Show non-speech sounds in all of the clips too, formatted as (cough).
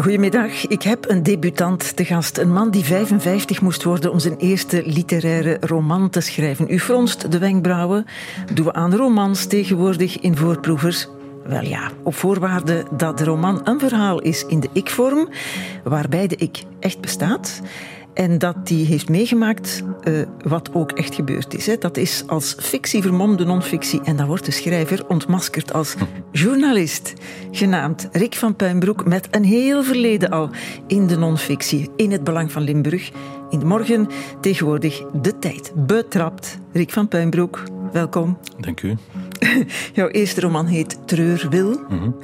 Goedemiddag, ik heb een debutant te gast. Een man die 55 moest worden om zijn eerste literaire roman te schrijven. U fronst de wenkbrauwen. Doen we aan romans tegenwoordig in voorproevers? Wel ja, op voorwaarde dat de roman een verhaal is in de ik-vorm, waarbij de ik echt bestaat. En dat die heeft meegemaakt uh, wat ook echt gebeurd is. Hè. Dat is als fictie vermomde non-fictie. En dan wordt de schrijver ontmaskerd als journalist. Genaamd Rick van Puinbroek. Met een heel verleden al in de non-fictie. In het belang van Limburg. In de morgen tegenwoordig de tijd. Betrapt. Rick van Puinbroek, welkom. Dank u. (laughs) Jouw eerste roman heet Treurwil. Mm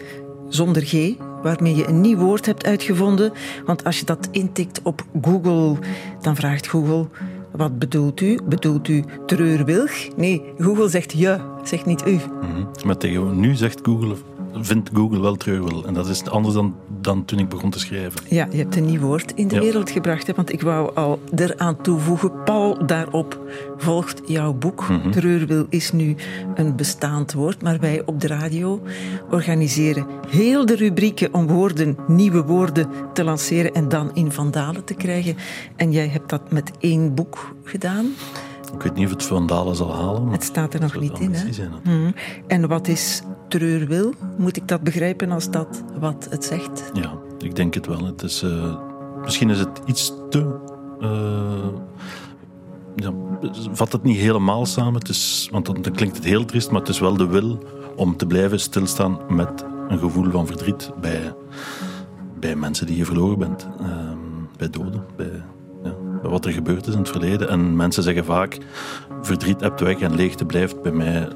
Zonder G, waarmee je een nieuw woord hebt uitgevonden. Want als je dat intikt op Google, dan vraagt Google: wat bedoelt u? Bedoelt u treurwilg? Nee, Google zegt je, zegt niet u. Mm Maar tegen nu zegt Google vindt Google wel treurwil. En dat is anders dan, dan toen ik begon te schrijven. Ja, je hebt een nieuw woord in de wereld gebracht. Hè, want ik wou al eraan toevoegen. Paul daarop volgt jouw boek. Mm Treurwil is nu een bestaand woord. Maar wij op de radio organiseren heel de rubrieken om woorden, nieuwe woorden te lanceren en dan in vandalen te krijgen. En jij hebt dat met één boek gedaan. Ik weet niet of het Vandalen zal halen. Maar het staat er nog niet in. Hè? Mm. En wat is treurwil? Moet ik dat begrijpen als dat wat het zegt? Ja, ik denk het wel. Het is, uh, misschien is het iets te. Uh, ja, vat het niet helemaal samen. Het is, want dan, dan, klinkt het heel triest, maar het is wel de wil om te blijven stilstaan met een gevoel van verdriet bij, bij mensen die je verloren bent. Uh, bij doden, bij wat er gebeurd is in het verleden. En mensen zeggen vaak, verdriet hebt weg en leegte blijft. Bij mij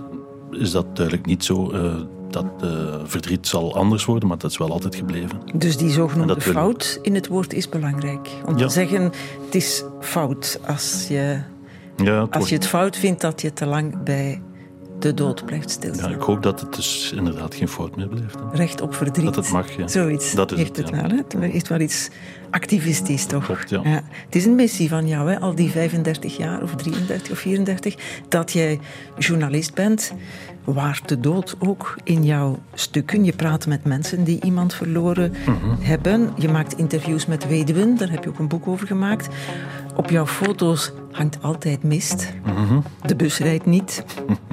is dat duidelijk niet zo. Uh, dat uh, verdriet zal anders worden, maar dat is wel altijd gebleven. Dus die zogenoemde fout in het woord is belangrijk. Om te zeggen, het is fout als je, ja, als je het fout vindt dat je te lang bij de dood blijft stilstaan. Ja, ik hoop dat het dus inderdaad geen fout meer blijft. Recht op verdriet. Dat het mag, ja. Zoiets dat is heeft het, wel. Hè? Het heeft wel iets activistisch, toch? Klopt, ja. ja. Het is een missie van jou, hè? al die 35 jaar, of 33 of 34, dat jij journalist bent, waar de dood ook in jouw stukken. Je praat met mensen die iemand verloren mhm. hebben. Je maakt interviews met weduwen, daar heb je ook een boek over gemaakt. Op jouw foto's hangt altijd mist. Mhm. De bus rijdt niet.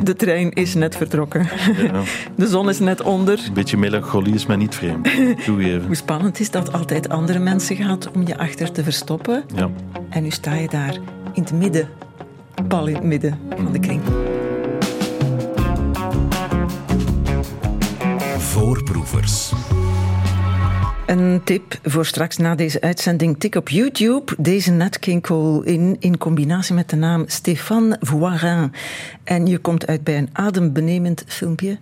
De trein is net vertrokken. Ja. (laughs) De zon is net onder. Een beetje melancholie is mij niet vreemd. Toegeven. Hoe spannend is dat altijd andere mensen gaat om je achter te verstoppen. Ja. En nu sta je daar in het midden, pal in het midden van de kring. Voorproevers. Een tip voor straks na deze uitzending. Tik op YouTube deze Cole in, in combinatie met de naam Stéphane Voirin. En je komt uit bij een adembenemend filmpje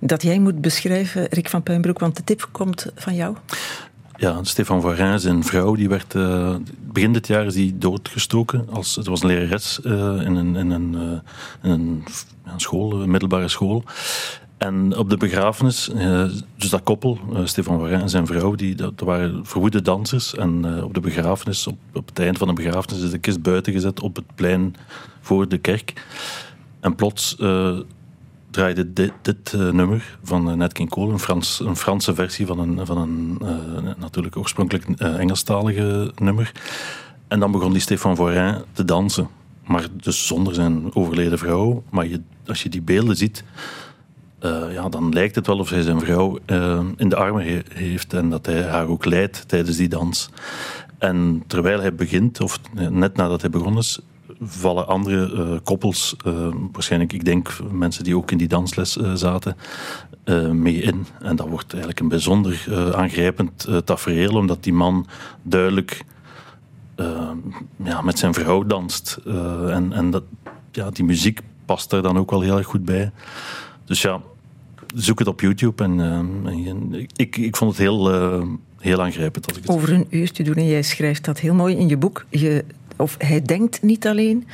dat jij moet beschrijven, Rick van Puinbroek, want de tip komt van jou. Ja, Stefan Voirin, zijn vrouw, die werd uh, begin dit jaar is die doodgestoken. Als, het was een lerares uh, in een, in een, uh, in een school, een middelbare school. En op de begrafenis, uh, dus dat koppel, uh, Stefan Warin en zijn vrouw, die, dat, waren verwoede dansers. En uh, op de begrafenis, op, op het eind van de begrafenis, is de kist buiten gezet op het plein voor de kerk. En plots draaide dit, dit nummer van Nat King Cole, een, Frans, een Franse versie van een, van een natuurlijk oorspronkelijk Engelstalige nummer. En dan begon die Stefan Vorin te dansen. Maar dus zonder zijn overleden vrouw. Maar je, als je die beelden ziet uh, ja, dan lijkt het wel of hij zijn vrouw uh, in de armen heeft en dat hij haar ook leidt tijdens die dans. En terwijl hij begint, of net nadat hij begonnen is, vallen andere uh, koppels, waarschijnlijk, ik denk mensen die ook in die dansles zaten, mee in. En dat wordt eigenlijk een bijzonder aangrijpend tafereel, omdat die man duidelijk ja, met zijn vrouw danst. en en dat, ja, die muziek past er dan ook wel heel erg goed bij. Dus ja, zoek het op YouTube. En, uh, ik, ik vond het heel, uh, heel aangrijpend. Als ik het Over een uur te doen en jij schrijft dat heel mooi in je boek. Je of hij denkt niet alleen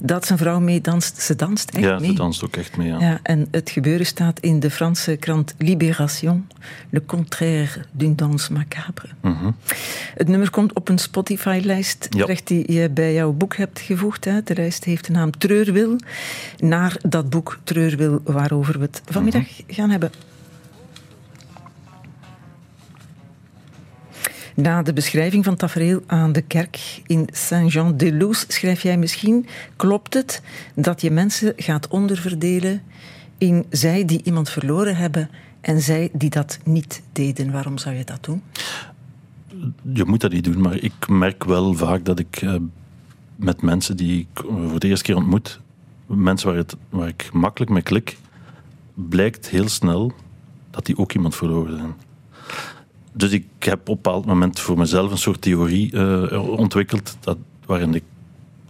dat zijn vrouw meedanst, ze danst echt ja, mee. ze danst ook echt mee, ja. ja. En het gebeuren staat in de Franse krant Libération, le contraire d'une danse macabre. Mhm. Het nummer komt op een Spotify-lijst ja. die je bij jouw boek hebt gevoegd. Hè. De lijst heeft de naam Treurwil, naar dat boek Treurwil waarover we het vanmiddag mhm. gaan hebben. Na de beschrijving van tafereel aan de kerk in Saint-Jean-de-Luz schrijf jij misschien: klopt het dat je mensen gaat onderverdelen in zij die iemand verloren hebben en zij die dat niet deden? Waarom zou je dat doen? Je moet dat niet doen, maar ik merk wel vaak dat ik uh, met mensen die ik voor de eerste keer ontmoet, mensen waar, het, waar ik makkelijk mee klik, blijkt heel snel dat die ook iemand verloren zijn. Dus ik heb op een bepaald moment voor mezelf een soort theorie uh, ontwikkeld dat, waarin ik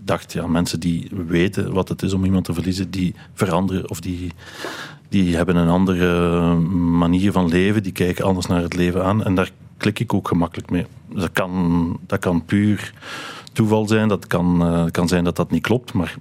dacht, ja, mensen die weten wat het is om iemand te verliezen, die veranderen of die, die hebben een andere manier van leven, die kijken anders naar het leven aan. En daar klik ik ook gemakkelijk mee. Dat kan, dat kan puur toeval zijn, dat kan, uh, kan zijn dat dat niet klopt, maar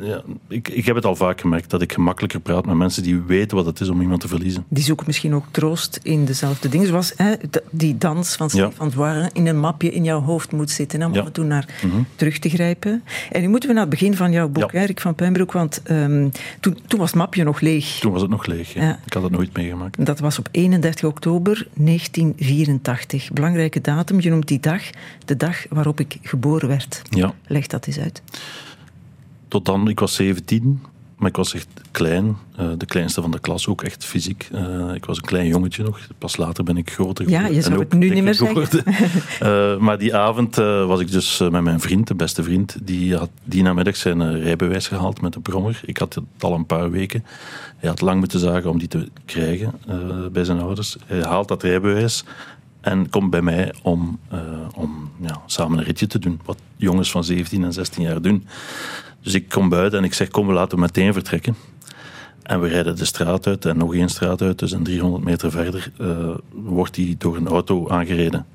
ja, ik, ik heb het al vaak gemerkt dat ik gemakkelijker praat met mensen die weten wat het is om iemand te verliezen. Die zoeken misschien ook troost in dezelfde dingen. Zoals hè, die dans van Stefan ja. in een mapje in jouw hoofd moet zitten. Om ja. af en naar mhm. terug te grijpen. En nu moeten we naar het begin van jouw boek, ja. Erik van Pembroek. Want um, toen, toen was het mapje nog leeg. Toen was het nog leeg, ja. Ik had het nooit meegemaakt. Dat was op 31 oktober 1984. Belangrijke datum. Je noemt die dag de dag waarop ik geboren werd. Ja. Leg dat eens uit tot dan, ik was 17, maar ik was echt klein. Uh, de kleinste van de klas, ook echt fysiek. Uh, ik was een klein jongetje nog. Pas later ben ik groter geworden. Ja, je zou het nu niet meer zeggen. uh, (laughs) maar die avond was ik dus met mijn vriend, de beste vriend, die had die namiddag zijn rijbewijs gehaald met een brommer. Ik had het al een paar weken. Hij had lang moeten zagen om die te krijgen bij zijn ouders. Hij haalt dat rijbewijs en komt bij mij om, om ja, samen een ritje te doen. Wat jongens van 17 en 16 jaar doen. Dus ik kom buiten en ik zeg, kom, we laten we meteen vertrekken. En we rijden de straat uit en nog één straat uit. Dus een 300 meter verder uh, wordt hij door een auto aangereden.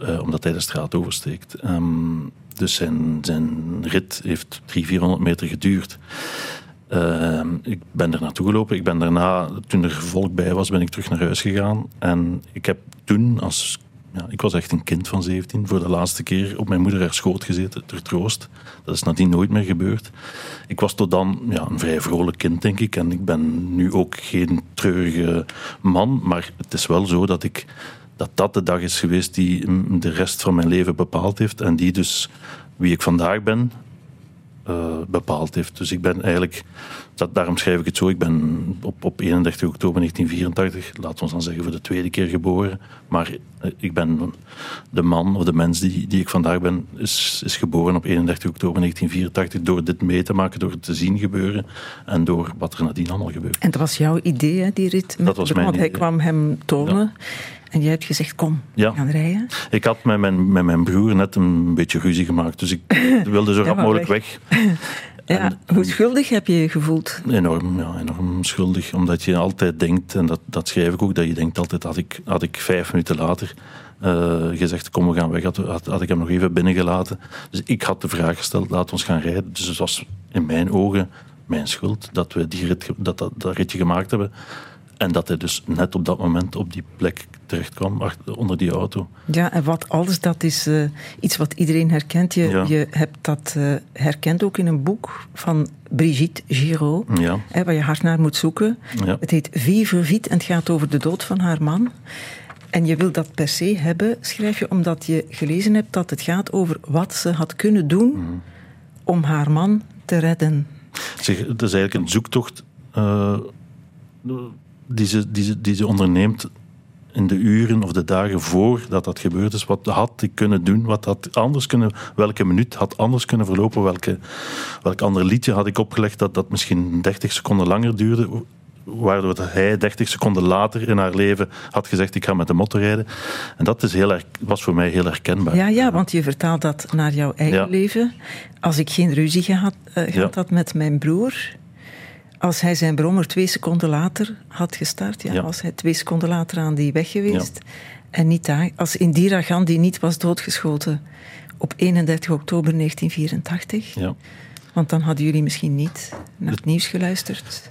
Uh, omdat hij de straat oversteekt. Um, dus zijn, zijn rit heeft 300, 400 meter geduurd. Uh, ik ben er naartoe gelopen. Ik ben daarna, toen er volk bij was, ben ik terug naar huis gegaan. En ik heb toen als ja, ik was echt een kind van 17. Voor de laatste keer op mijn moeder schoot gezeten, ter troost. Dat is nadien nooit meer gebeurd. Ik was tot dan ja, een vrij vrolijk kind, denk ik. En ik ben nu ook geen treurige man. Maar het is wel zo dat ik dat dat de dag is geweest die de rest van mijn leven bepaald heeft. En die dus wie ik vandaag ben, uh, bepaald heeft. Dus ik ben eigenlijk, dat, daarom schrijf ik het zo, ik ben op, op 31 oktober 1984, laten we dan zeggen voor de tweede keer geboren, maar uh, ik ben de man of de mens die, die ik vandaag ben, is, is geboren op 31 oktober 1984 door dit mee te maken, door het te zien gebeuren en door wat er nadien allemaal gebeurt. En dat was jouw idee, hè, die rit? dat was mijn want idee. hij kwam hem tonen. Ja. En jij hebt gezegd, kom, ja. gaan rijden. Ik had met mijn, met mijn broer net een beetje ruzie gemaakt. Dus ik (laughs) wilde zo rap mogelijk weg. (laughs) Ja, en, hoe schuldig heb je je gevoeld? Enorm, ja, enorm schuldig. Omdat je altijd denkt, en dat, dat schrijf ik ook, dat je denkt altijd, had ik, had ik vijf minuten later uh, gezegd, kom we gaan weg, had, had, had, ik hem nog even binnengelaten. Dus ik had de vraag gesteld, laat ons gaan rijden. Dus het was in mijn ogen mijn schuld dat we die rit, dat, dat, dat ritje gemaakt hebben. En dat hij dus net op dat moment op die plek terecht kwam, onder die auto. Ja, en wat alles, dat is uh, iets wat iedereen herkent. Je, ja. je hebt dat uh, herkend ook in een boek van Brigitte Giraud, ja. hè, waar je hard naar moet zoeken. Ja. Het heet Vive Vite en het gaat over de dood van haar man. En je wil dat per se hebben, schrijf je, omdat je gelezen hebt dat het gaat over wat ze had kunnen doen mm. om haar man te redden. Zeg, het is eigenlijk een zoektocht... Uh, die ze, die, ze, die ze onderneemt in de uren of de dagen voordat dat gebeurd is. Wat had ik kunnen doen? Wat had anders kunnen, welke minuut had anders kunnen verlopen? Welke, welk ander liedje had ik opgelegd dat dat misschien 30 seconden langer duurde? Waardoor hij 30 seconden later in haar leven had gezegd: Ik ga met de motor rijden. En dat is heel, was voor mij heel herkenbaar. Ja, ja, want je vertaalt dat naar jouw eigen Ja. leven. Als ik geen ruzie gehad, eh, gehad Ja. had met mijn broer, als hij zijn brommer twee seconden later had gestart, ja, Ja. was hij twee seconden later aan die weg geweest. En niet daar, als Indira Gandhi niet was doodgeschoten op 31 oktober 1984, Ja. want dan hadden jullie misschien niet naar het nieuws geluisterd.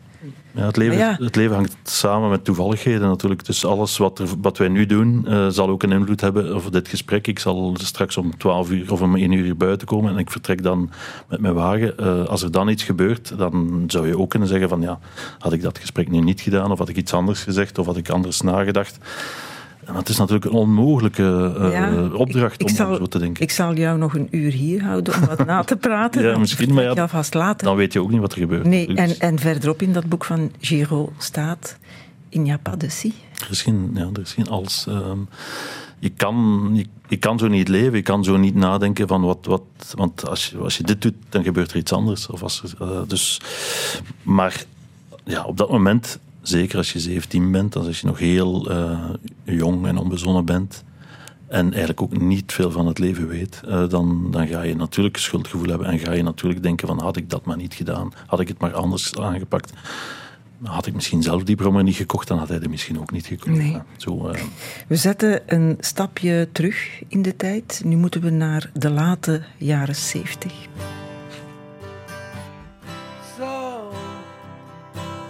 Ja, het, leven, ja. het leven hangt samen met toevalligheden natuurlijk. Dus alles wat, er, wat wij nu doen, eh, zal ook een invloed hebben op dit gesprek. Ik zal straks om 12 uur of om 1 uur buiten komen en ik vertrek dan met mijn wagen. Eh, als er dan iets gebeurt, dan zou je ook kunnen zeggen van ja, had ik dat gesprek nu niet gedaan of had ik iets anders gezegd of had ik anders nagedacht. En dat is natuurlijk een onmogelijke uh, opdracht om zo te denken. Ik zal jou nog een uur hier houden om wat na te praten. (laughs) ja, misschien, maar ja, vast later. dan weet je ook niet wat er gebeurt. Nee, en, en verderop in dat boek van Giraud staat... Il n'y a pas de si. Er is geen, ja, er is geen als... Um, je kan, je, je, kan zo niet leven, je kan zo niet nadenken van wat. wat want als je, als je dit doet, dan gebeurt er iets anders. Of als uh, dus, maar ja, op dat moment, zeker als je 17 bent, als je nog heel uh, jong en onbezonnen bent. En eigenlijk ook niet veel van het leven weet, uh, dan, dan ga je natuurlijk schuldgevoel hebben. En ga je natuurlijk denken: van had ik dat maar niet gedaan, had ik het maar anders aangepakt had ik misschien zelf die brommer niet gekocht, dan had hij er misschien ook niet gekocht. Nee. Zo, uh... We zetten een stapje terug in de tijd. Nu moeten we naar de late jaren 70.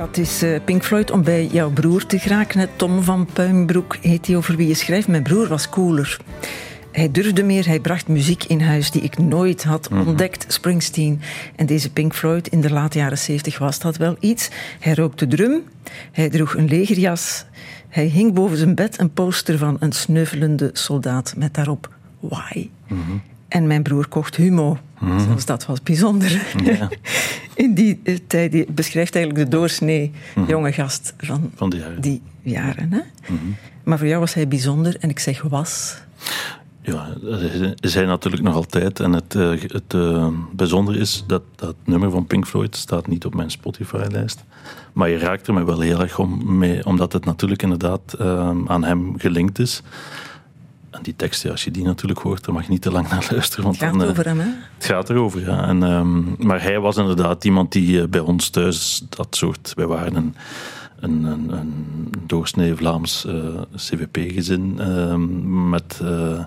Dat is uh, Pink Floyd om bij jouw broer te geraken. Tom van Puimbroek heet hij over wie je schrijft. Mijn broer was cooler. Hij durfde meer, hij bracht muziek in huis die ik nooit had mhm. ontdekt. Springsteen en deze Pink Floyd in de late jaren 70 was dat wel iets. Hij rookte drum, hij droeg een legerjas, hij hing boven zijn bed een poster van een sneuvelende soldaat met daarop Why. Mhm. En mijn broer kocht Humo. Mm Zelfs dat was bijzonder. Ja. (laughs) In die eh, tijd beschrijft eigenlijk de doorsnee mhm. jonge gast van, van die jaren. Die jaren hè? Maar voor jou was hij bijzonder en ik zeg was. Ja, is hij natuurlijk nog altijd. En het, uh, het uh, bijzondere is dat dat nummer van Pink Floyd staat niet op mijn Spotify-lijst. Maar je raakt er me wel heel erg om mee, omdat het natuurlijk inderdaad uh, aan hem gelinkt is. En die tekst, als je die natuurlijk hoort, dan mag je niet te lang naar luisteren. Want het gaat dan, over hem, hè? Het gaat erover, ja. En, um, maar hij was inderdaad iemand die bij ons thuis dat soort... Wij waren een een, een, een doorsnee Vlaams uh, eh, CVP-gezin uh, met... Uh,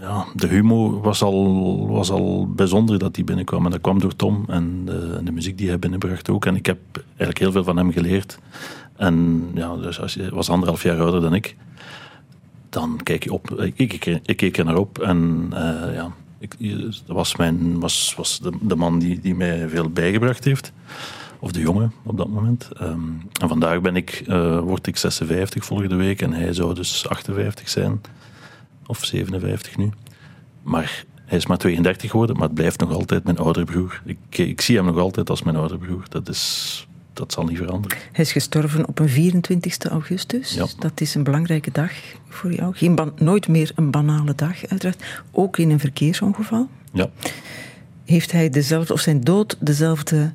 ja, de humor was al, was al bijzonder dat die binnenkwam. En dat kwam door Tom en de, de, muziek die hij binnenbracht ook. En ik heb eigenlijk heel veel van hem geleerd. En ja, dus als je was anderhalf jaar ouder dan ik, dan kijk je op. Ik, ik, ik keek er naar op en uh, ja, ik, dat was, mijn, was, was de, de man die, die mij veel bijgebracht heeft. Of de jongen op dat moment. Ehm, en vandaag ben ik, uh, word ik 56 volgende week en hij zou dus 58 zijn. Of 57 nu. Maar hij is maar 32 geworden, maar het blijft nog altijd mijn oudere broer. Ik, ik zie hem nog altijd als mijn oudere broer. Dat, is, dat zal niet veranderen. Hij is gestorven op een 24 augustus. Ja. Dat is een belangrijke dag voor jou. Geen nooit meer een banale dag, uiteraard. Ook in een verkeersongeval. Ja. Heeft hij dezelfde, of zijn dood dezelfde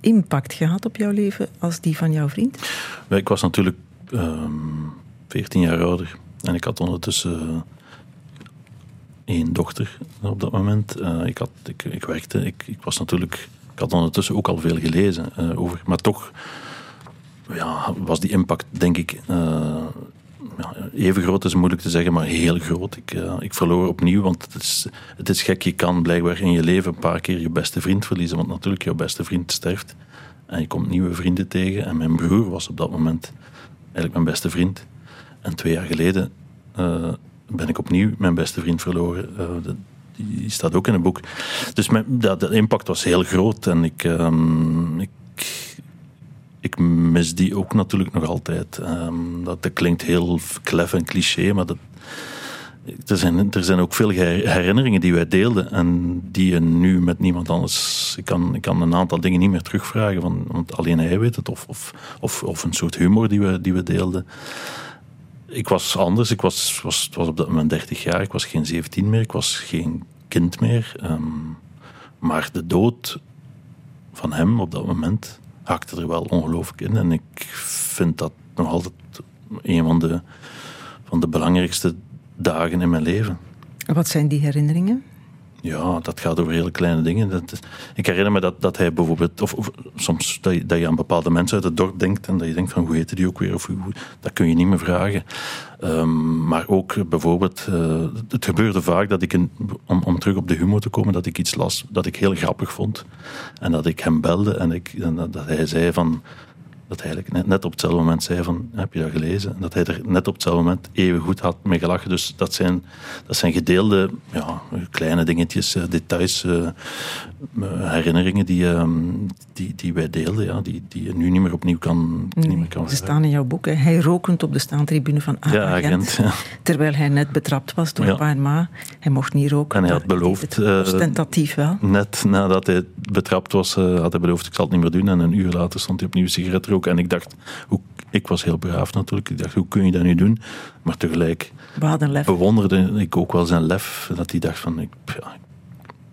impact gehad op jouw leven als die van jouw vriend? Ik was natuurlijk um, ehm, 14 jaar ouder en ik had ondertussen uh, één dochter op dat moment. Uh, ik, had, ik, ik werkte, ik, ik was natuurlijk, had ondertussen ook al veel gelezen uh, over, maar toch ja, was die impact denk ik ja, even groot is moeilijk te zeggen, maar heel groot. Ik, uh, ik verloor opnieuw, want het is, het is gek. Je kan blijkbaar in je leven een paar keer je beste vriend verliezen. Want natuurlijk, jouw beste vriend sterft. En je komt nieuwe vrienden tegen. En mijn broer was op dat moment eigenlijk mijn beste vriend. En twee jaar geleden ben ik opnieuw mijn beste vriend verloren. Staat ook in een boek. Dus mijn, dat, de impact was heel groot. En ik, um, ik ik mis die ook natuurlijk nog altijd. Dat, dat, klinkt heel klef en cliché, maar dat, er, zijn, er zijn ook veel herinneringen die wij deelden en die je nu met niemand anders. Ik kan, ik kan een aantal dingen niet meer terugvragen, van, want alleen hij weet het, of, of, of, of een soort humor die we, die we deelden. Ik was anders, ik was, was, was op dat moment 30 jaar, ik was geen 17 meer, ik was geen kind meer. Um, maar de dood van hem op dat moment hakte er wel ongelooflijk in. En ik vind dat nog altijd een van de, van de belangrijkste dagen in mijn leven. Wat zijn die herinneringen? Ja, dat gaat over hele kleine dingen. Dat, ik herinner me dat, dat hij bijvoorbeeld, of, soms dat je, dat je, aan bepaalde mensen uit het dorp denkt en dat je denkt van hoe heette die ook weer, of dat kun je niet meer vragen. Um, maar ook bijvoorbeeld, uh, het gebeurde vaak dat ik, een, om, om terug op de humor te komen, dat ik iets las dat ik heel grappig vond. En dat ik hem belde en, ik, en dat hij zei van, dat hij eigenlijk net, net, op hetzelfde moment zei van, heb je dat gelezen? En dat hij er net op hetzelfde moment even goed had mee gelachen. Dus dat zijn, dat zijn gedeelde ja, kleine dingetjes, uh, details, uh, herinneringen die, uh, die, die wij deelden, ja, die, die je nu niet meer opnieuw kan, nee, niet meer kan Ze staan in jouw boek. Hè. Hij rokend op de staantribune van A ja, agent, ja. terwijl hij net betrapt was door ja. pa en ma. Hij mocht niet roken. En hij had beloofd... ostentatief wel. Net nadat hij betrapt was, had hij beloofd, ik zal het niet meer doen. En een uur later stond hij opnieuw sigaret roken. En ik dacht, hoe, ik was heel braaf natuurlijk. Ik dacht, hoe kun je dat nu doen? Maar tegelijk bewonderde ik ook wel zijn lef. Dat hij dacht van, ik, ja,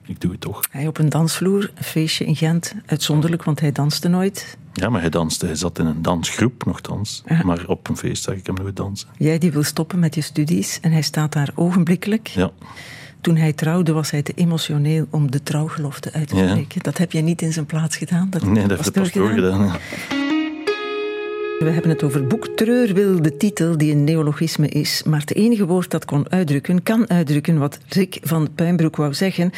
ik doe het toch. Hij op een dansvloer, een feestje in Gent. Uitzonderlijk, want hij danste nooit. Ja, maar hij danste. Hij zat in een dansgroep nogthans. Ja. Maar op een feest zag ik hem nooit dansen. Jij die wil stoppen met je studies en hij staat daar ogenblikkelijk. Ja. Toen hij trouwde was hij te emotioneel om de trouwgelofte uit te spreken. Ja. Dat heb jij niet in zijn plaats gedaan? Dat nee, dat heeft de pastoor gedaan. gedaan we hebben het over boek Treurwil, de titel die een neologisme is. Maar het enige woord dat kon uitdrukken, kan uitdrukken wat Rick van Puinbroek wou zeggen.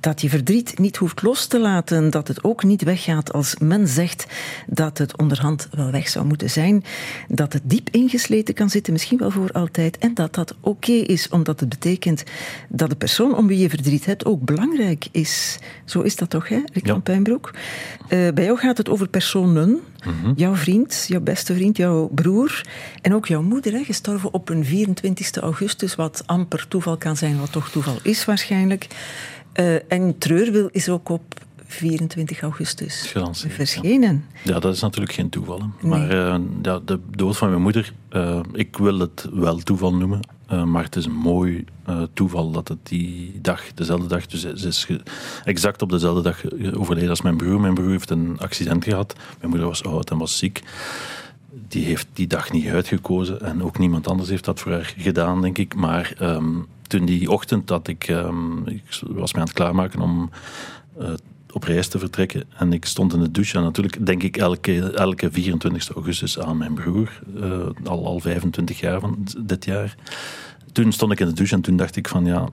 Dat je verdriet niet hoeft los te laten. Dat het ook niet weggaat als men zegt dat het onderhand wel weg zou moeten zijn. Dat het diep ingesleten kan zitten, misschien wel voor altijd. En dat dat oké okay is, omdat het betekent dat de persoon om wie je verdriet hebt ook belangrijk is. Zo is dat toch, hè, Rick ja. van Puinbroek? Uh, bij jou gaat het over personen. Mm-hmm. Jouw vriend, jouw beste vriend, jouw broer en ook jouw moeder, hè, gestorven op een 24 augustus, wat amper toeval kan zijn, wat toch toeval is waarschijnlijk. Uh, en Treurwil is ook op 24 augustus Gelanceerd, verschenen. Ja. ja. dat is natuurlijk geen toeval. Maar uh, ja, de dood van mijn moeder, uh, ik wil het wel toeval noemen. Uh, maar het is een mooi toeval dat het die dag, dezelfde dag, dus ze is exact op dezelfde dag overleden als mijn broer. Mijn broer heeft een accident gehad. Mijn moeder was oud en was ziek. Die heeft die dag niet uitgekozen en ook niemand anders heeft dat voor haar gedaan, denk ik. Maar um, toen die ochtend dat ik, um, ik was me aan het klaarmaken om op reis te vertrekken. En ik stond in de douche. En natuurlijk denk ik elke, elke 24 augustus aan mijn broer. Uh, al, al 25 jaar van dit jaar. Toen stond ik in de douche en toen dacht ik van ja,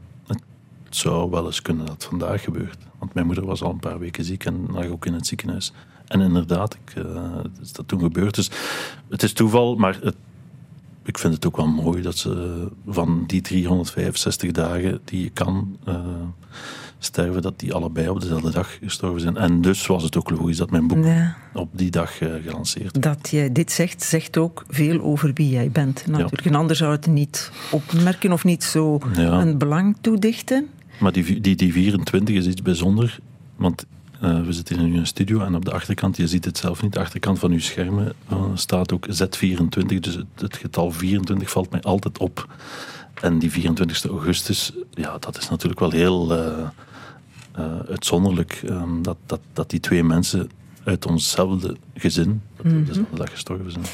het zou wel eens kunnen dat vandaag gebeurt. Want mijn moeder was al een paar weken ziek en lag ook in het ziekenhuis. En inderdaad, ik, uh, is dat toen gebeurd. Dus het is toeval, maar het, ik vind het ook wel mooi dat ze van die 365 dagen die je kan... Uh, sterven, dat die allebei op dezelfde dag gestorven zijn. En dus was het ook logisch dat mijn boek ja. op die dag uh, gelanceerd werd. Dat jij dit zegt, zegt ook veel over wie jij bent. Natuurlijk. Ja. Een ander zou het niet opmerken of niet zo ja. een belang toedichten. Maar die, die, die 24 is iets bijzonders, want uh, we zitten in een studio en op de achterkant, je ziet het zelf niet, de achterkant van uw schermen uh, staat ook Z24, dus het, het getal 24 valt mij altijd op. En die 24 augustus, ja, dat is natuurlijk wel heel uh, uitzonderlijk. Um, dat, dat, dat die twee mensen uit onszelfde gezin dat mm -hmm. dezelfde dag gestorven zijn.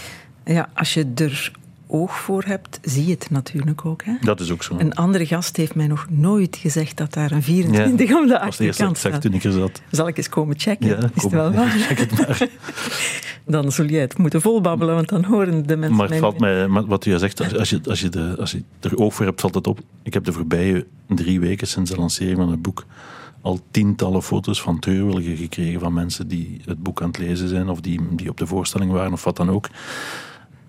Ja, als je er oog voor hebt, zie je het natuurlijk ook. Hè? Dat is ook zo. Een andere gast heeft mij nog nooit gezegd dat daar een 24 ja, om de achterkant staat. toen ik er zat. Zal ik eens komen checken? Ja, is kom, het wel waar? (laughs) Check het maar. (laughs) dan zul jij het moeten volbabbelen, want dan horen de mensen... Maar het valt mij, wat u zegt, als je, als, je de, als je er oog voor hebt, valt het op. Ik heb de voorbije drie weken sinds de lancering van het boek al tientallen foto's van treurwilligen gekregen van mensen die het boek aan het lezen zijn of die, die op de voorstelling waren of wat dan ook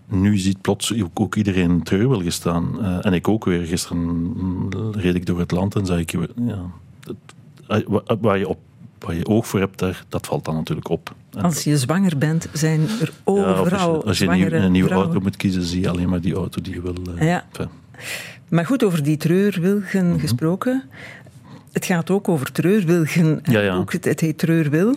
nu ziet plots ook iedereen treurwilgen staan. Uh, en ik ook weer. Gisteren reed ik door het land en zag ik... Ja, het, waar, je op, waar je oog voor hebt, daar, dat valt dan natuurlijk op. Als je zwanger bent, zijn er overal ja, als je, als je een, een nieuwe vrouwen. auto moet kiezen, zie je alleen maar die auto die je wil... Uh, ja. Maar goed, over die treurwilgen mm-hmm. gesproken. Het gaat ook over treurwilgen. Ja, ja. Ook het, het heet treurwil.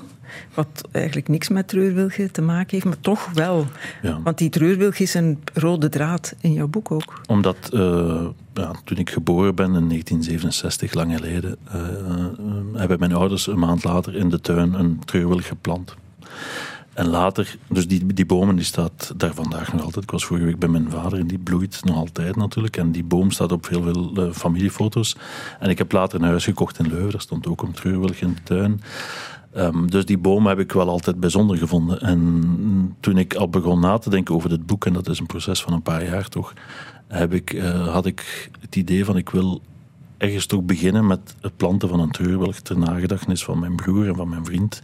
Wat eigenlijk niks met treurwilgen te maken heeft, maar toch wel. Ja. Want die treurwilg is een rode draad in jouw boek ook. Omdat uh, ja, toen ik geboren ben in 1967, lang geleden, uh, hebben mijn ouders een maand later in de tuin een treurwilg geplant. En later, dus die, die bomen die staat daar vandaag nog altijd. Ik was vorige week bij mijn vader en die bloeit nog altijd natuurlijk. En die boom staat op heel veel uh, familiefoto's. En ik heb later een huis gekocht in Leuven. Daar stond ook een treurwilg in de tuin. Um, dus die boom heb ik wel altijd bijzonder gevonden. En toen ik al begon na te denken over dit boek, en dat is een proces van een paar jaar toch, heb ik, uh, had ik het idee van ik wil ergens toch beginnen met het planten van een treurwilg ter nagedachtenis van mijn broer en van mijn vriend.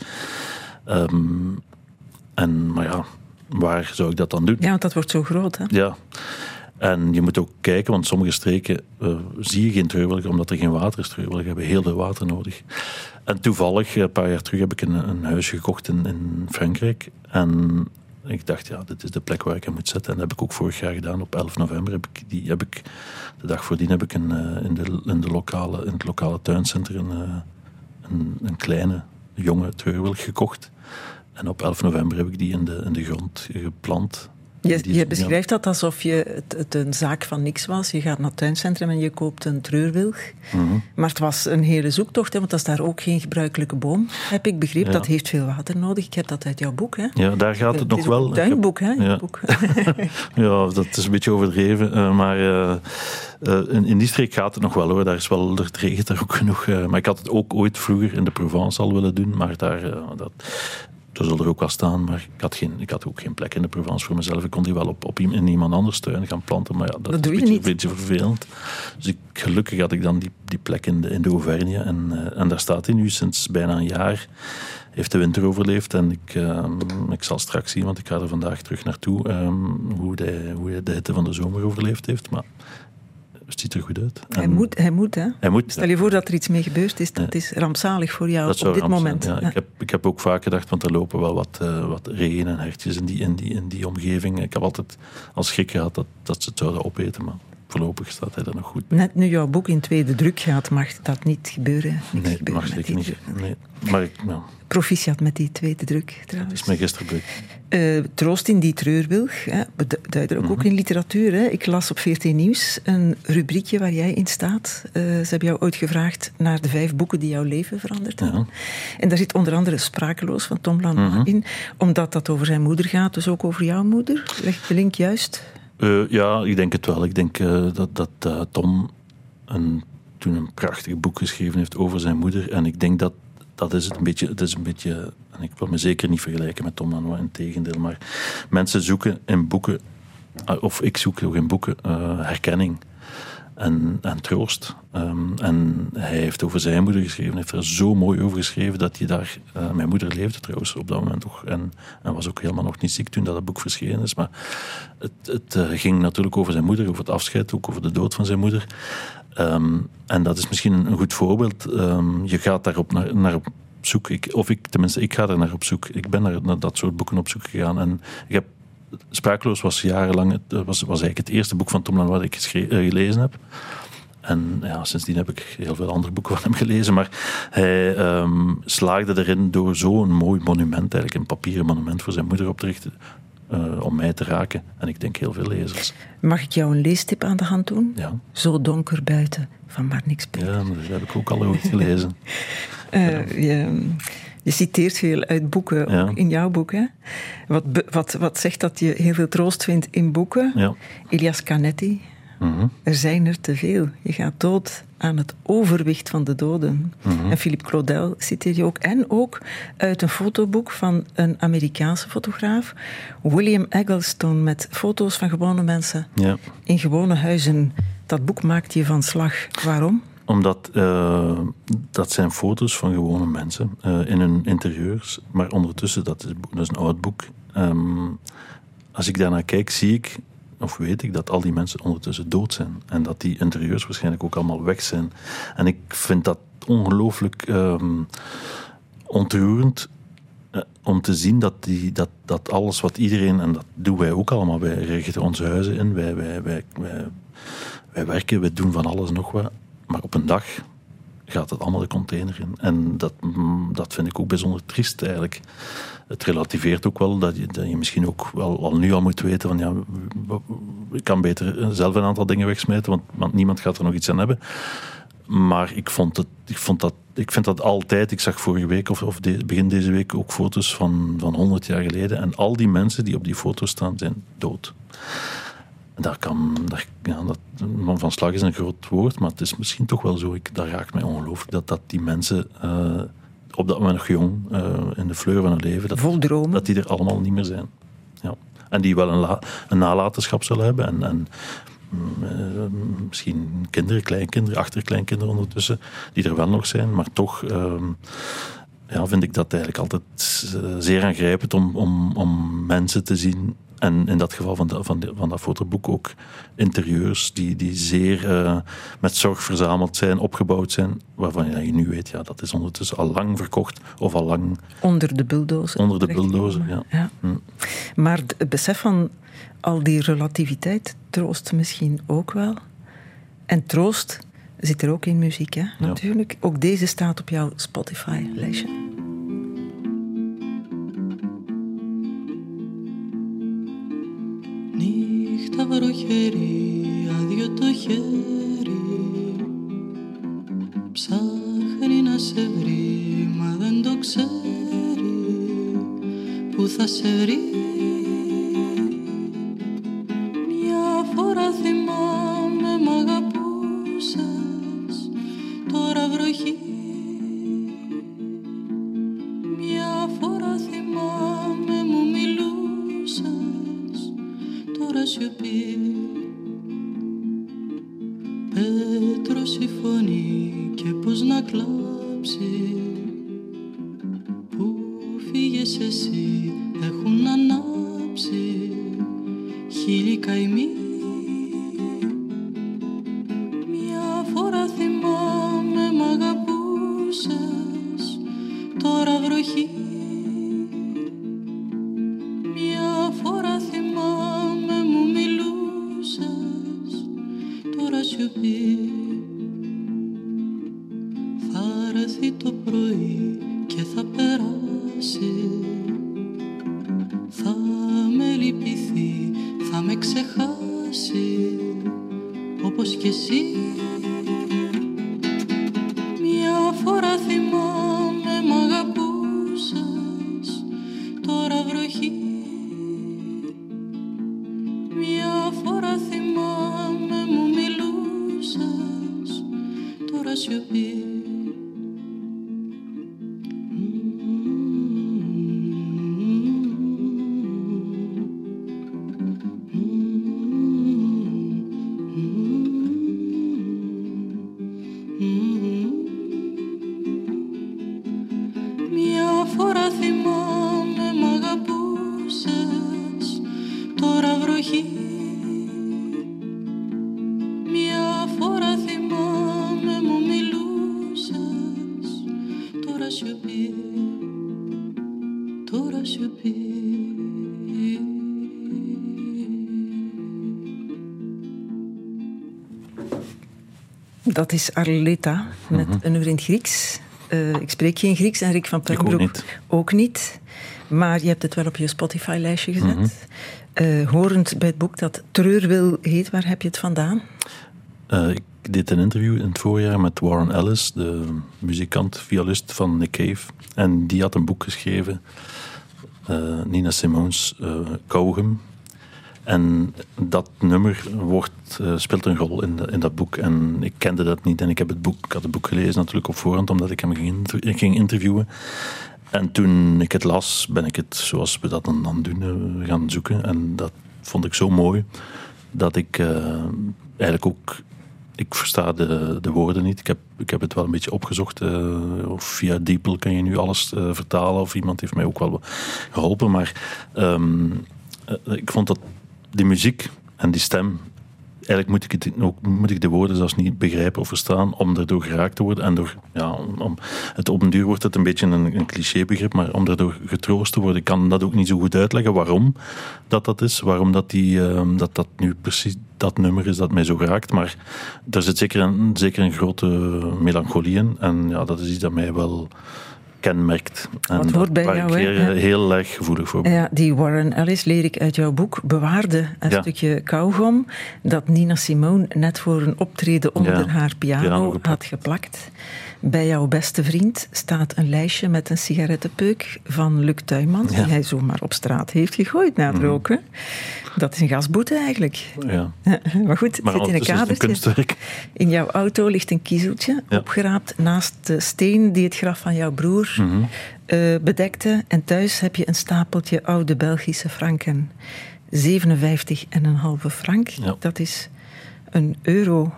Um, en, maar ja, waar zou ik dat dan doen? Ja, want dat wordt zo groot, hè? Ja. En je moet ook kijken, want sommige streken uh, zie je geen treurwilgen omdat er geen water is. Treurwilgen hebben heel veel water nodig. En toevallig, een paar jaar terug, heb ik een, een huis gekocht in, Frankrijk. En ik dacht, ja, dit is de plek waar ik hem moet zetten. En dat heb ik ook vorig jaar gedaan. Op 11 november heb ik die, heb ik, de dag voordien heb ik een, uh, in, de, in, de lokale, in het lokale tuincentrum een, uh, een, een kleine, jonge treurwilg gekocht. En op 11 november heb ik die in de, in de grond geplant. Je, je beschrijft dat alsof je het, het, een zaak van niks was. Je gaat naar het tuincentrum en je koopt een treurwilg. Mm -hmm. Maar het was een hele zoektocht, hè, want dat is daar ook geen gebruikelijke boom. Heb ik begrepen, ja. dat heeft veel water nodig. Ik heb dat uit jouw boek. Hè? Ja, daar gaat het, het nog wel. Een tuinboek, hè? Ja. Boek. (laughs) ja, dat is een beetje overdreven. Uh, maar uh, uh, in, in, die streek gaat het nog wel hoor. Daar is wel, er regent er ook genoeg. maar ik had het ook ooit vroeger in de Provence al willen doen. Maar daar, dat, dat zal er ook wel staan, maar ik had, geen, ik had ook geen plek in de Provence voor mezelf. Ik kon die wel op, op in iemand anders tuin gaan planten, maar ja, dat, is een niet. beetje, vervelend. Dus ik, gelukkig had ik dan die, die plek in de, in de Auvergne en, uh, en daar staat hij nu sinds bijna een jaar. Heeft de winter overleefd en ik, uh, ik zal straks zien, want ik ga er vandaag terug naartoe, um, hoe, hij, hoe hij de hitte van de zomer overleefd heeft. Maar het ziet er goed uit. En hij moet, hij moet, hè? Hij moet, Stel je voor dat er iets mee gebeurd is. Dat ja. is rampzalig voor jou dat op dit moment. Ja. Ik, heb, ik heb ook vaak gedacht, want er lopen wel wat, uh, wat reeën en hertjes in die, in, die, in die omgeving. Ik heb altijd als schrik gehad dat, dat ze het zouden opeten, maar voorlopig staat hij er nog goed bij. Net nu jouw boek in tweede druk gaat, mag dat niet gebeuren. Niks nee, gebeuren mag zeker niet. Nee. Maar ik, nou, Proficiat met die tweede druk, trouwens. het is mij gisteren. Uh, troost in die treurwilg, hè, Mhm. ook in literatuur. Hè. Ik las op 14 Nieuws een rubriekje waar jij in staat. Uh, ze hebben jou ooit gevraagd naar de vijf boeken die jouw leven veranderd hebben. En daar zit onder andere Sprakeloos van Tom Lanois Mhm. in, omdat dat over zijn moeder gaat, dus ook over jouw moeder. Leg ik de link juist? Uh, ja, ik denk het wel. Ik denk dat, dat Tom een, toen een prachtig boek geschreven heeft over zijn moeder. En ik denk dat dat is het een beetje. Het is een beetje en ik wil me zeker niet vergelijken met Tom Lanois, in tegendeel. Maar mensen zoeken in boeken, of ik zoek ook in boeken, herkenning. En, en troost. Um, en hij heeft over zijn moeder geschreven, heeft er zo mooi over geschreven dat hij daar. Uh, mijn moeder leefde trouwens op dat moment toch. En, en was ook helemaal nog niet ziek toen dat boek verschenen is. Maar het, het ging natuurlijk over zijn moeder, over het afscheid, ook over de dood van zijn moeder. Um, en dat is misschien een, goed voorbeeld. Um, je gaat daarop naar, naar op zoek. Ik, of ik, tenminste, ik ga er naar op zoek. Ik ben naar, dat soort boeken op zoek gegaan. En ik heb Sprakeloos was jarenlang, het was, was eigenlijk het eerste boek van Tom Lanois dat ik uh, gelezen heb. En ja, sindsdien heb ik heel veel andere boeken van hem gelezen. Maar hij um, slaagde erin door zo'n mooi monument, eigenlijk een papieren monument voor zijn moeder op te richten, uh, om mij te raken. En ik denk heel veel lezers. Mag ik jou een leestip aan de hand doen? Ja. Zo donker buiten, van maar niks Ja, dat heb ik ook al ooit gelezen. uh, (laughs) je, je citeert veel uit boeken, Ja. ook in jouw boek. Hè? Wat, wat, wat zegt dat je heel veel troost vindt in boeken? Ja. Elias Canetti, Mhm. er zijn er te veel. Je gaat dood aan het overwicht van de doden. Mhm. En Philippe Claudel citeer je ook. En ook uit een fotoboek van een Amerikaanse fotograaf, William Eggleston, met foto's van gewone mensen ja. in gewone huizen. Dat boek maakt je van slag. Waarom? Omdat uh, dat zijn foto's van gewone mensen uh, in hun interieurs. Maar ondertussen, dat is, dat is een oud boek. Um, als ik daarnaar kijk, zie ik, of weet ik, dat al die mensen ondertussen dood zijn. En dat die interieurs waarschijnlijk ook allemaal weg zijn. En ik vind dat ongelooflijk um, ontroerend. Uh, om te zien dat, die, dat, dat alles wat iedereen, en dat doen wij ook allemaal, wij richten onze huizen in, wij, wij, wij, wij, wij werken, wij doen van alles nog wat. Maar op een dag gaat het allemaal de container in. En dat, dat vind ik ook bijzonder triest eigenlijk. Het relativeert ook wel dat je, dat je misschien ook wel al nu al moet weten van ja, ik kan beter zelf een aantal dingen wegsmijten, want, want niemand gaat er nog iets aan hebben. maar ik vond, het, ik vond dat ik vind dat altijd. Ik zag vorige week of, of begin deze week ook foto's van, van 100 jaar geleden. En al die mensen die op die foto's staan, zijn dood. Daar kan, daar, ja, dat, van slag is een groot woord, maar het is misschien toch wel zo. Ik, dat raakt mij ongelooflijk dat, dat die mensen uh, op dat moment nog jong, uh, in de fleur van hun leven, dat, Vol dromen. dat die er allemaal niet meer zijn. Ja. En die wel een, een nalatenschap zullen hebben en, en uh, misschien kinderen, kleinkinderen, achterkleinkinderen ondertussen, die er wel nog zijn, maar toch uh, ja, vind ik dat eigenlijk altijd zeer aangrijpend om, om, om mensen te zien en in dat geval van, de, van, de, van dat fotoboek ook interieurs die, die zeer uh, met zorg verzameld zijn, opgebouwd zijn, waarvan je nu weet, ja, dat is ondertussen al lang verkocht of al lang... Onder de bulldozer. Onder de bulldozer, ja. ja. Hm. Maar het besef van al die relativiteit troost misschien ook wel. En troost zit er ook in muziek, hè? natuurlijk. Ja. Ook deze staat op jouw Spotify-lijstje. Νύχτα βροχερή, άδειο το χέρι. Ψάχνει να σε βρει, μα δεν το ξέρει. Πού θα σε βρει; Dat is Arleta met een nummer in het Grieks. Uh, ik spreek geen Grieks en Rick van Puinbroek ook niet. ook niet. Maar je hebt het wel op je Spotify-lijstje gezet. Mm -hmm. uh, horend bij het boek dat Treurwil heet, waar heb je het vandaan? Uh, ik deed een interview in het voorjaar met Warren Ellis, de muzikant, violist van Nick Cave. En die had een boek geschreven, Nina Simons, Kauwgum. En dat nummer wordt, uh, speelt een rol in, in, dat boek. En ik kende dat niet. En ik, heb het boek, ik had het boek gelezen natuurlijk op voorhand, omdat ik hem ging, ging interviewen. En toen ik het las, ben ik het, zoals we dat dan, dan doen, uh, gaan zoeken. En dat vond ik zo mooi, dat ik uh, eigenlijk ook... Ik versta de, de woorden niet. Ik heb, ik heb het wel een beetje opgezocht. of via DeepL kan je nu alles vertalen. Of iemand heeft mij ook wel geholpen. Maar um, ik vond dat die muziek en die stem. Eigenlijk moet ik, het ook, moet ik de woorden zelfs niet begrijpen of verstaan om erdoor geraakt te worden. En door, ja, om, het op een duur wordt het een beetje een, een clichébegrip, maar om erdoor getroost te worden, ik kan dat ook niet zo goed uitleggen waarom dat dat is. Waarom dat, die, uh, dat, dat nu precies dat nummer is dat mij zo raakt. Maar er zit zeker een, zeker een grote melancholie in. En ja, dat is iets dat mij wel kenmerkt. En Wat hoort bij daar jou, ik hè? heel, erg gevoelig voor. Ja, die Warren Ellis, leer ik uit jouw boek, bewaarde een Ja. stukje kauwgom dat Nina Simone net voor een optreden onder Ja, haar piano, had geplakt. Bij jouw beste vriend staat een lijstje met een sigarettenpeuk van Luc Tuymans, Ja. Mhm. die hij zomaar op straat heeft gegooid na het roken. Dat is een gasboete eigenlijk. Ja. (laughs) Maar goed, het Maar zit in een kadertje. In jouw auto ligt een kiezeltje, Ja. opgeraapt naast de steen die het graf van jouw broer Mhm. eh, bedekte. En thuis heb je een stapeltje oude Belgische franken. 57,5 frank, Ja. dat is een euro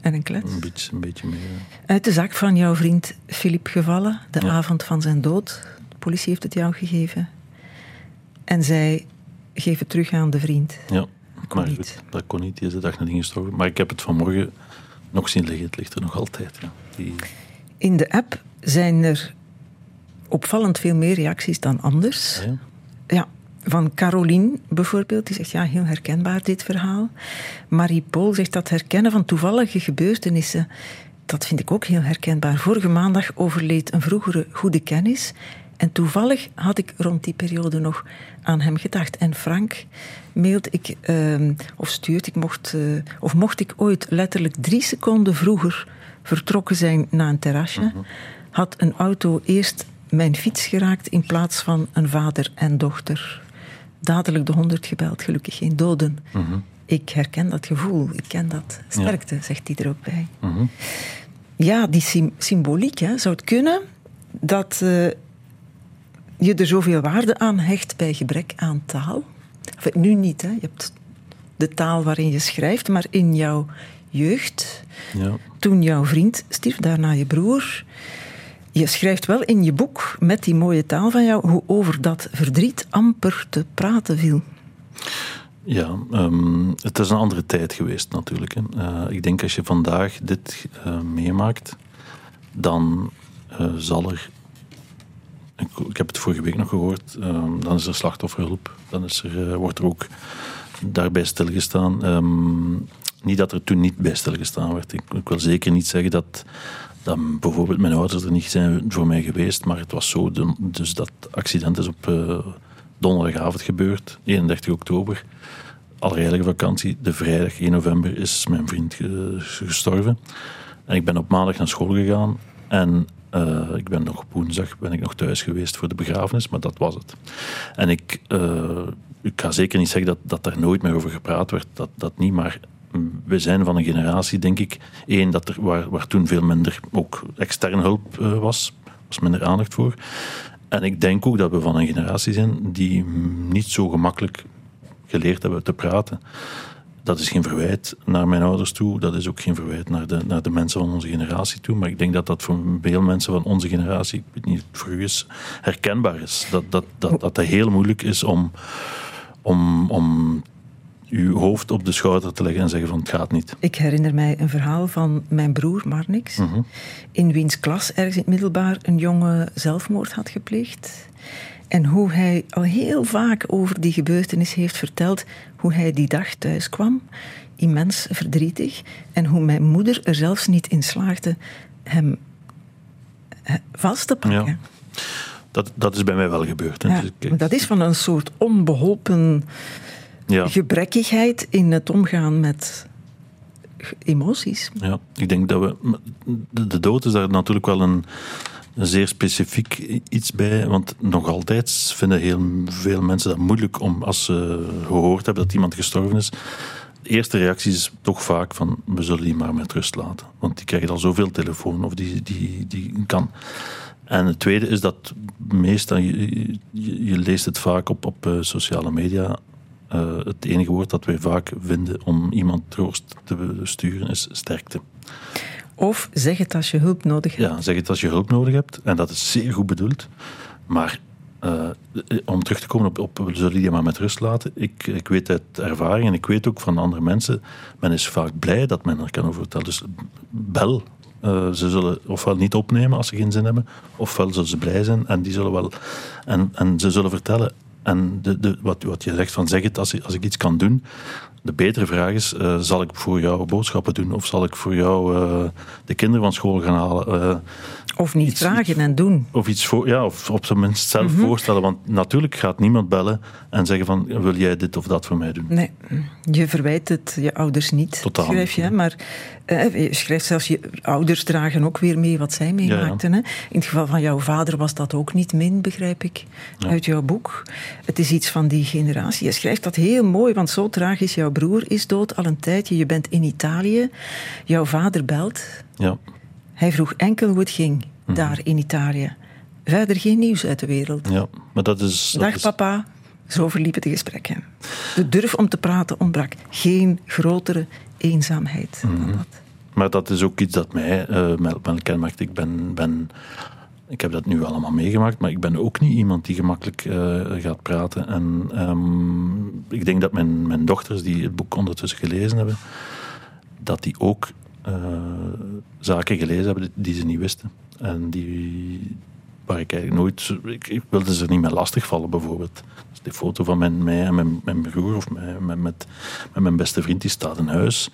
en een klets. Een beetje, een beetje meer. Uit de zak van jouw vriend Philippe gevallen, de Ja. avond van zijn dood. De politie heeft het jou gegeven. En zij geven terug aan de vriend. Ja, kon maar niet. goed, dat kon niet. Die is de dag nadien gestorven. Maar ik heb het vanmorgen nog zien liggen. Het ligt er nog altijd. Ja. Die, In de app zijn er opvallend veel meer reacties dan anders. ja. Ja, van Caroline bijvoorbeeld, die zegt ja, heel herkenbaar dit verhaal. Marie-Paul zegt dat herkennen van toevallige gebeurtenissen, dat vind ik ook heel herkenbaar. Vorige maandag overleed een vroegere goede kennis. En toevallig had ik rond die periode nog aan hem gedacht. En Frank mailt ik, ehm, of stuurt ik, mocht, eh, of mocht ik ooit letterlijk drie seconden vroeger vertrokken zijn naar een terrasje, had een auto eerst mijn fiets geraakt in plaats van een vader en dochter. Dadelijk de honderd gebeld, gelukkig geen doden. Mhm. Ik herken dat gevoel, ik ken dat. Sterkte, zegt hij er ook bij. Mhm. Ja, die sym- symboliek, hè, zou het kunnen dat eh, je er zoveel waarde aan hecht bij gebrek aan taal? Of, nu niet, hè. je hebt de taal waarin je schrijft, maar in jouw jeugd, ja. toen jouw vriend stierf, daarna je broer. Je schrijft wel in je boek, met die mooie taal van jou, hoe over dat verdriet amper te praten viel. Ja, ehm, het is een andere tijd geweest natuurlijk. Hè. Eh, ik denk als je vandaag dit eh, meemaakt, dan eh, zal er. Ik, heb het vorige week nog gehoord. ehm, dan is er slachtofferhulp. Dan is er, wordt er ook daarbij stilgestaan. Ehm, niet dat er toen niet bij stilgestaan werd. Ik, ik wil zeker niet zeggen dat, dat bijvoorbeeld mijn ouders er niet zijn voor mij geweest. Maar het was zo. dus dat accident is op eh, donderdagavond gebeurd, 31 oktober allerheilige vakantie. De vrijdag 1 november is mijn vriend ge- gestorven. En ik ben op maandag naar school gegaan. En eh, ik ben nog op woensdag ben ik nog thuis geweest voor de begrafenis, maar dat was het. En ik, eh, ik ga zeker niet zeggen dat, dat daar nooit meer over gepraat werd. Dat, dat niet, maar we zijn van een generatie, denk ik, één, dat er, waar, waar toen veel minder ook externe hulp eh, was. was minder aandacht voor. En ik denk ook dat we van een generatie zijn die niet zo gemakkelijk geleerd hebben te praten. Dat is geen verwijt naar mijn ouders toe. Dat is ook geen verwijt naar de, naar de mensen van onze generatie toe. Maar ik denk dat dat voor veel mensen van onze generatie, ik weet niet het voor u is, herkenbaar is. Dat dat, dat, dat het heel moeilijk is om, om, om uw hoofd op de schouder te leggen en zeggen van het gaat niet. Ik herinner mij een verhaal van mijn broer Marnix, Mhm. in wiens klas ergens in het middelbaar een jongen zelfmoord had gepleegd. En hoe hij al heel vaak over die gebeurtenis heeft verteld, hoe hij die dag thuis kwam, immens verdrietig, en hoe mijn moeder er zelfs niet in slaagde hem vast te pakken. Ja. Dat, dat is bij mij wel gebeurd. Hè. Ja, Dus ik- dat is van een soort onbeholpen ja. gebrekkigheid in het omgaan met emoties. Ja, ik denk dat we. De, dood is daar natuurlijk wel een, een zeer specifiek iets bij. Want nog altijd vinden heel veel mensen dat moeilijk om, als ze gehoord hebben dat iemand gestorven is. De eerste reactie is toch vaak van: we zullen die maar met rust laten. Want die krijgt al zoveel telefoon of die, die, die kan. En het tweede is dat meestal, je, je, je leest het vaak op, op eh, sociale media. Eh, het enige woord dat wij vaak vinden om iemand troost te sturen is sterkte. Of zeg het als je hulp nodig hebt. Ja, zeg het als je hulp nodig hebt. En dat is zeer goed bedoeld. Maar eh, om terug te komen op, op we zullen die maar met rust laten. Ik, ik weet uit ervaring en ik weet ook van andere mensen, men is vaak blij dat men er kan over vertellen. Dus bel. Eh, ze zullen ofwel niet opnemen als ze geen zin hebben, ofwel zullen ze blij zijn en die zullen wel. En, en ze zullen vertellen. En de, de, wat, wat je zegt van zeg het als, als ik iets kan doen, De betere vraag is, uh, zal ik voor jou boodschappen doen? Of zal ik voor jou uh, de kinderen van school gaan halen? Uh, of niet iets, vragen en doen. Of iets voor, ja, of op zijn minst zelf mm -hmm. voorstellen. Want natuurlijk gaat niemand bellen en zeggen van, wil jij dit of dat voor mij doen? Nee, je verwijt het je ouders niet, Totaal. schrijf je. Maar je schrijft zelfs, je ouders dragen ook weer mee wat zij meemaakten. Ja, ja. In het geval van jouw vader was dat ook niet min, begrijp ik, ja. uit jouw boek. Het is iets van die generatie. Je schrijft dat heel mooi, want zo tragisch. Jouw broer is dood al een tijdje. Je bent in Italië. Jouw vader belt. Ja. Hij vroeg enkel hoe het ging, mm. daar in Italië. Verder geen nieuws uit de wereld. Ja, maar dat is... Dat Dag is... papa. Zo verliepen de gesprekken. De durf om te praten ontbrak. Geen grotere eenzaamheid mm -hmm. dan dat. Maar dat is ook iets dat mij uh, kenmerkt. Ik ben, ben ik heb dat nu allemaal meegemaakt, maar ik ben ook niet iemand die gemakkelijk uh, gaat praten. En um, ik denk dat mijn, mijn dochters, die het boek ondertussen gelezen hebben, dat die ook uh, zaken gelezen hebben die ze niet wisten. En die, waar ik eigenlijk nooit... Ik, wilde ze niet meer lastigvallen, bijvoorbeeld. Dus die foto van mijn, mij en mijn, mijn broer of met, met, mijn beste vriend, die staat in huis.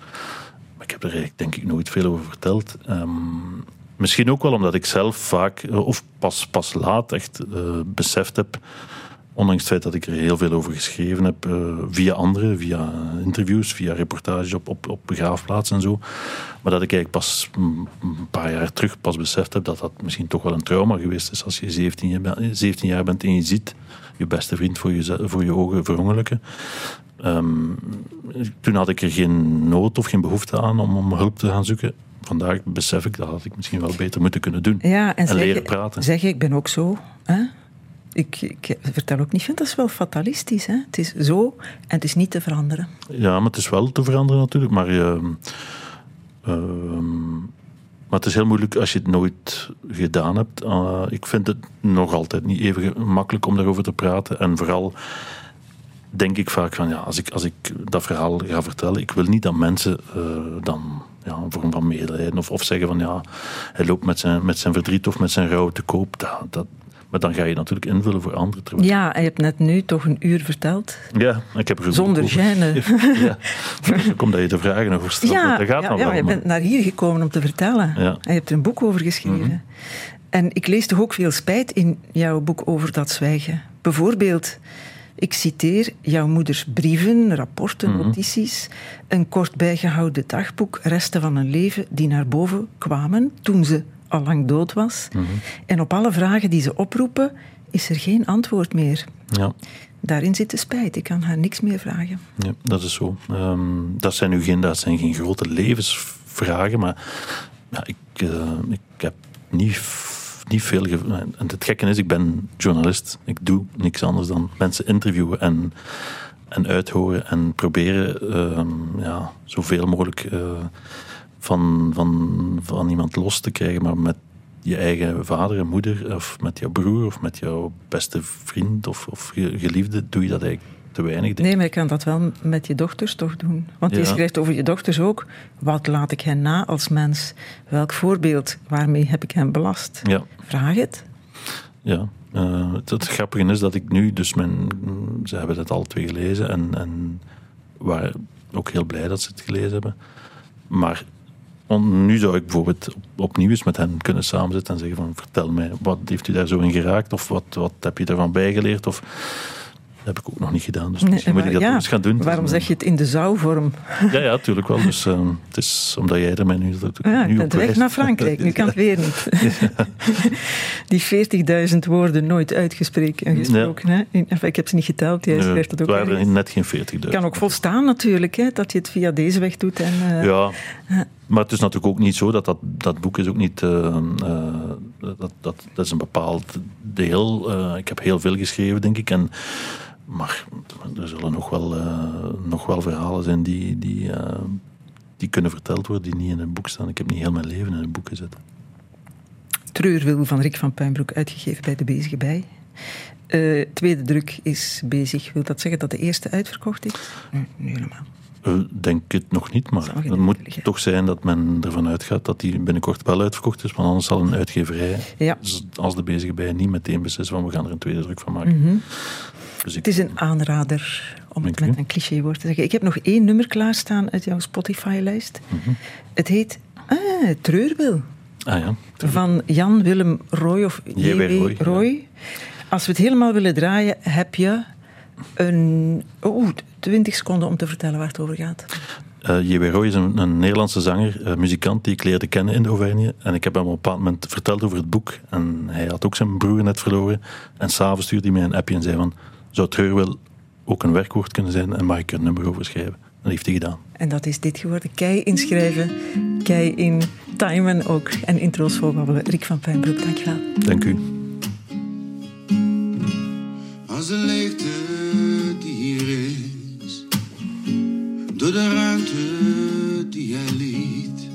Maar ik heb er eigenlijk denk ik nooit veel over verteld. Um, Misschien ook wel omdat ik zelf vaak, eh, of pas, pas laat, echt uh, beseft heb, ondanks het feit dat ik er heel veel over geschreven heb, uh, via anderen, via interviews, via reportages op, op, op begraafplaatsen en zo. Maar dat ik eigenlijk pas een paar jaar terug pas beseft heb dat dat misschien toch wel een trauma geweest is als je 17 jaar, 17 jaar bent en je ziet je beste vriend voor je, voor je ogen verongelukken. Um, toen had ik er geen nood of geen behoefte aan om, om hulp te gaan zoeken vandaag besef ik dat had ik misschien wel beter moeten kunnen doen. Ja, en, en leren praten. Zeg ik ben ook zo. Hè? Ik, ik, vertel ook niet, vind dat is wel fatalistisch. Hè? Het is zo en het is niet te veranderen. Ja, maar het is wel te veranderen natuurlijk. Maar, je, uh, maar het is heel moeilijk als je het nooit gedaan hebt. Uh, ik vind het nog altijd niet even makkelijk om daarover te praten. En vooral denk ik vaak van ja, als ik, als ik dat verhaal ga vertellen, ik wil niet dat mensen uh, dan ja, een vorm van medelijden of, of zeggen van ja, hij loopt met zijn, met zijn verdriet of met zijn rouw te koop. Dat, dat, maar dan ga je natuurlijk invullen voor anderen. Terwijl... Ja, en je hebt net nu toch een uur verteld. Ja, ik heb er Zonder gêne. (laughs) Ja, omdat je de vragen over stelt. Ja, dat gaat ja, ja wel, je maar- bent naar hier gekomen om te vertellen. Ja. En je hebt er een boek over geschreven. Mhm. En ik lees toch ook veel spijt in jouw boek over dat zwijgen. Bijvoorbeeld, ik citeer jouw moeders brieven, rapporten, Mhm. notities, een kort bijgehouden dagboek, resten van een leven die naar boven kwamen toen ze al lang dood was. Mhm. En op alle vragen die ze oproepen, is er geen antwoord meer. Ja. Daarin zit de spijt. Ik kan haar niks meer vragen. Ja, dat is zo. Ehm, dat, zijn nu geen, dat zijn geen grote levensvragen, maar ja, ik, eh, ik heb niet, niet veel. En het gekke is, ik ben journalist. Ik doe niks anders dan mensen interviewen en, en uithoren en proberen ehm, ja, zoveel mogelijk eh, van, van, van iemand los te krijgen, maar met je eigen vader en moeder, of met jouw broer, of met jouw beste vriend of, of ge- geliefde, doe je dat eigenlijk te weinig. Nee, maar je kan dat wel met je dochters toch doen. Want je schrijft over je dochters ook. Wat laat ik hen na als mens? Welk voorbeeld? Waarmee heb ik hen belast? Ja. Vraag het. Ja, eh, het, het grappige is dat ik nu, dus mijn, ze hebben het alle twee gelezen en, en waren ook heel blij dat ze het gelezen hebben. Maar nu zou ik bijvoorbeeld op, opnieuw eens met hen kunnen samenzitten en zeggen van vertel mij, wat heeft u daar zo in geraakt? Of wat, wat heb je daarvan bijgeleerd? Of dat heb ik ook nog niet gedaan, dus Nee, misschien moet ik dat ja, eens gaan doen. Het Waarom zeg je het in de zouwvorm? Ja, ja, natuurlijk wel. Dus eh, het is omdat jij er mij nu, Ja, nu weg naar Frankrijk. Nu kan het weer niet. (laughs) (laughs) Die 40.000 woorden nooit uitgesproken. gesproken, hè? In- enfin, ik heb ze niet geteld. Jij Nee, schrijft het het ook waren er ergens. net geen 40.000. Het kan ook volstaan natuurlijk, hè, dat je het via deze weg doet. En, eh, Ja, maar het is natuurlijk ook niet zo dat dat, dat boek is ook niet. eh, eh, dat, dat, dat is een bepaald deel. Ik heb heel veel geschreven, denk ik. En, maar er zullen nog wel, eh, nog wel verhalen zijn die, die, eh, die kunnen verteld worden, die niet in een boek staan. Ik heb niet heel mijn leven in een boek gezet. Treurwil van Rick van Puinbroek, uitgegeven bij De Bezige Bij. Eh, tweede druk is bezig. Wil dat zeggen dat de eerste uitverkocht is? Nee, niet helemaal. Denk het nog niet, maar het moet toch zijn dat men ervan uitgaat dat die binnenkort wel uitverkocht is. Want anders zal een uitgeverij, Ja. als de bezige bij, niet meteen beslissen van we gaan er een tweede druk van maken. Mhm. Dus Het is een aanrader om het met een clichéwoord te zeggen. Ik heb nog één nummer klaarstaan uit jouw Spotify-lijst. Mhm. Het heet ah, Treurwil. Ah ja. Van Jan Willem Roy of J.W. Roy, Als we het helemaal willen draaien, heb je een oh, 20 seconden om te vertellen waar het over gaat. Eh J.W. Roy is een, een Nederlandse zanger, eh, muzikant die ik leerde kennen in de Auvergne. En ik heb hem op een bepaald moment verteld over het boek. En hij had ook zijn broer net verloren. En s'avonds stuurde hij mij een appje en zei van... Zou Treurwil ook een werkwoord kunnen zijn en mag ik er een nummer over schrijven? Dat heeft hij gedaan. En dat is dit geworden. Kei inschrijven, kei in timen ook. En intro's voorbabbelen. Rick van Pijnbroek, dankjewel. Dank u. Als de leegte die hier is, door de ruimte die jij liet,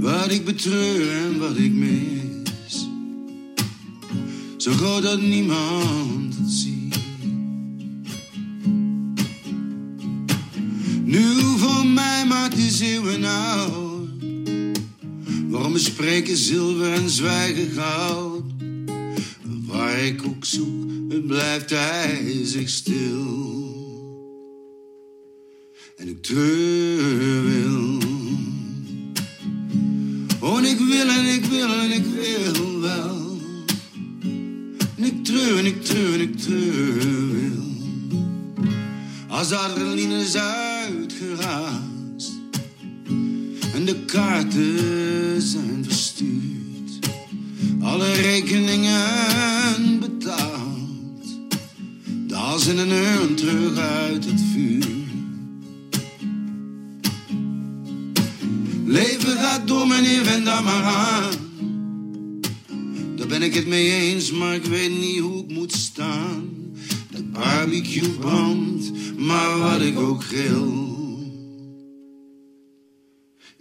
wat ik betreur en wat ik mis, zo groot dat niemand Nu voor mij maakt die eeuwen oud, waarom bespreken zilver en zwijgen goud? Waar ik ook zoek, het blijft ijzig stil. En ik treur wil. Oh, ik wil en ik wil en ik wil wel. En ik treur en ik treur en ik treur wil. Als de adrenaline is En de kaarten zijn verstuurd alle rekeningen betaald. Daals in een urn terug uit het vuur. Leven gaat door, meneer, wend daar maar aan. Daar ben ik het mee eens, maar ik weet niet hoe ik moet staan. De barbecue brandt, maar wat ik ook gil.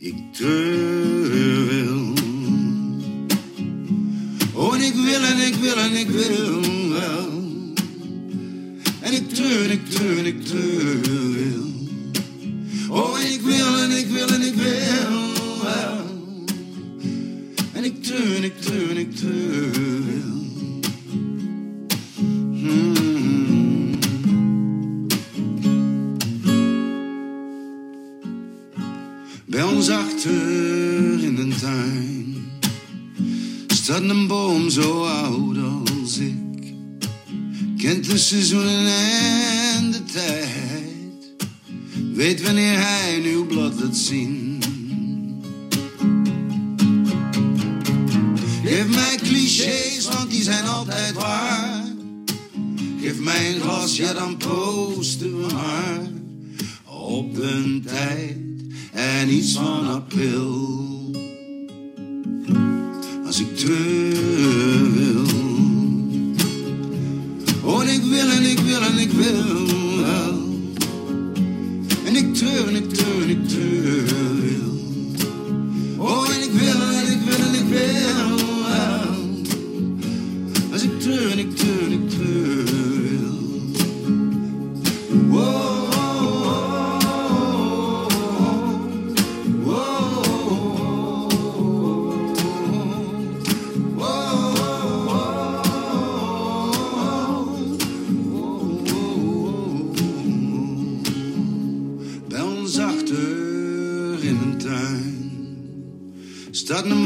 Ik treur wil. Oh, en ik wil en ik wil en ik wil wel. En ik treur ik treur ik treur wil. Oh, en ik wil staat een boom zo oud als ik. Kent de seizoenen en de tijd. Weet wanneer hij een nieuw blad laat zien. Geef mij clichés, want die zijn altijd waar. Geef mij een glas, ja dan proosten we maar. Op een tijd en iets van april als ik terug wil. Oh, ik wil en ik wil en ik wil wel. En ik treur en ik treur en ik treur staat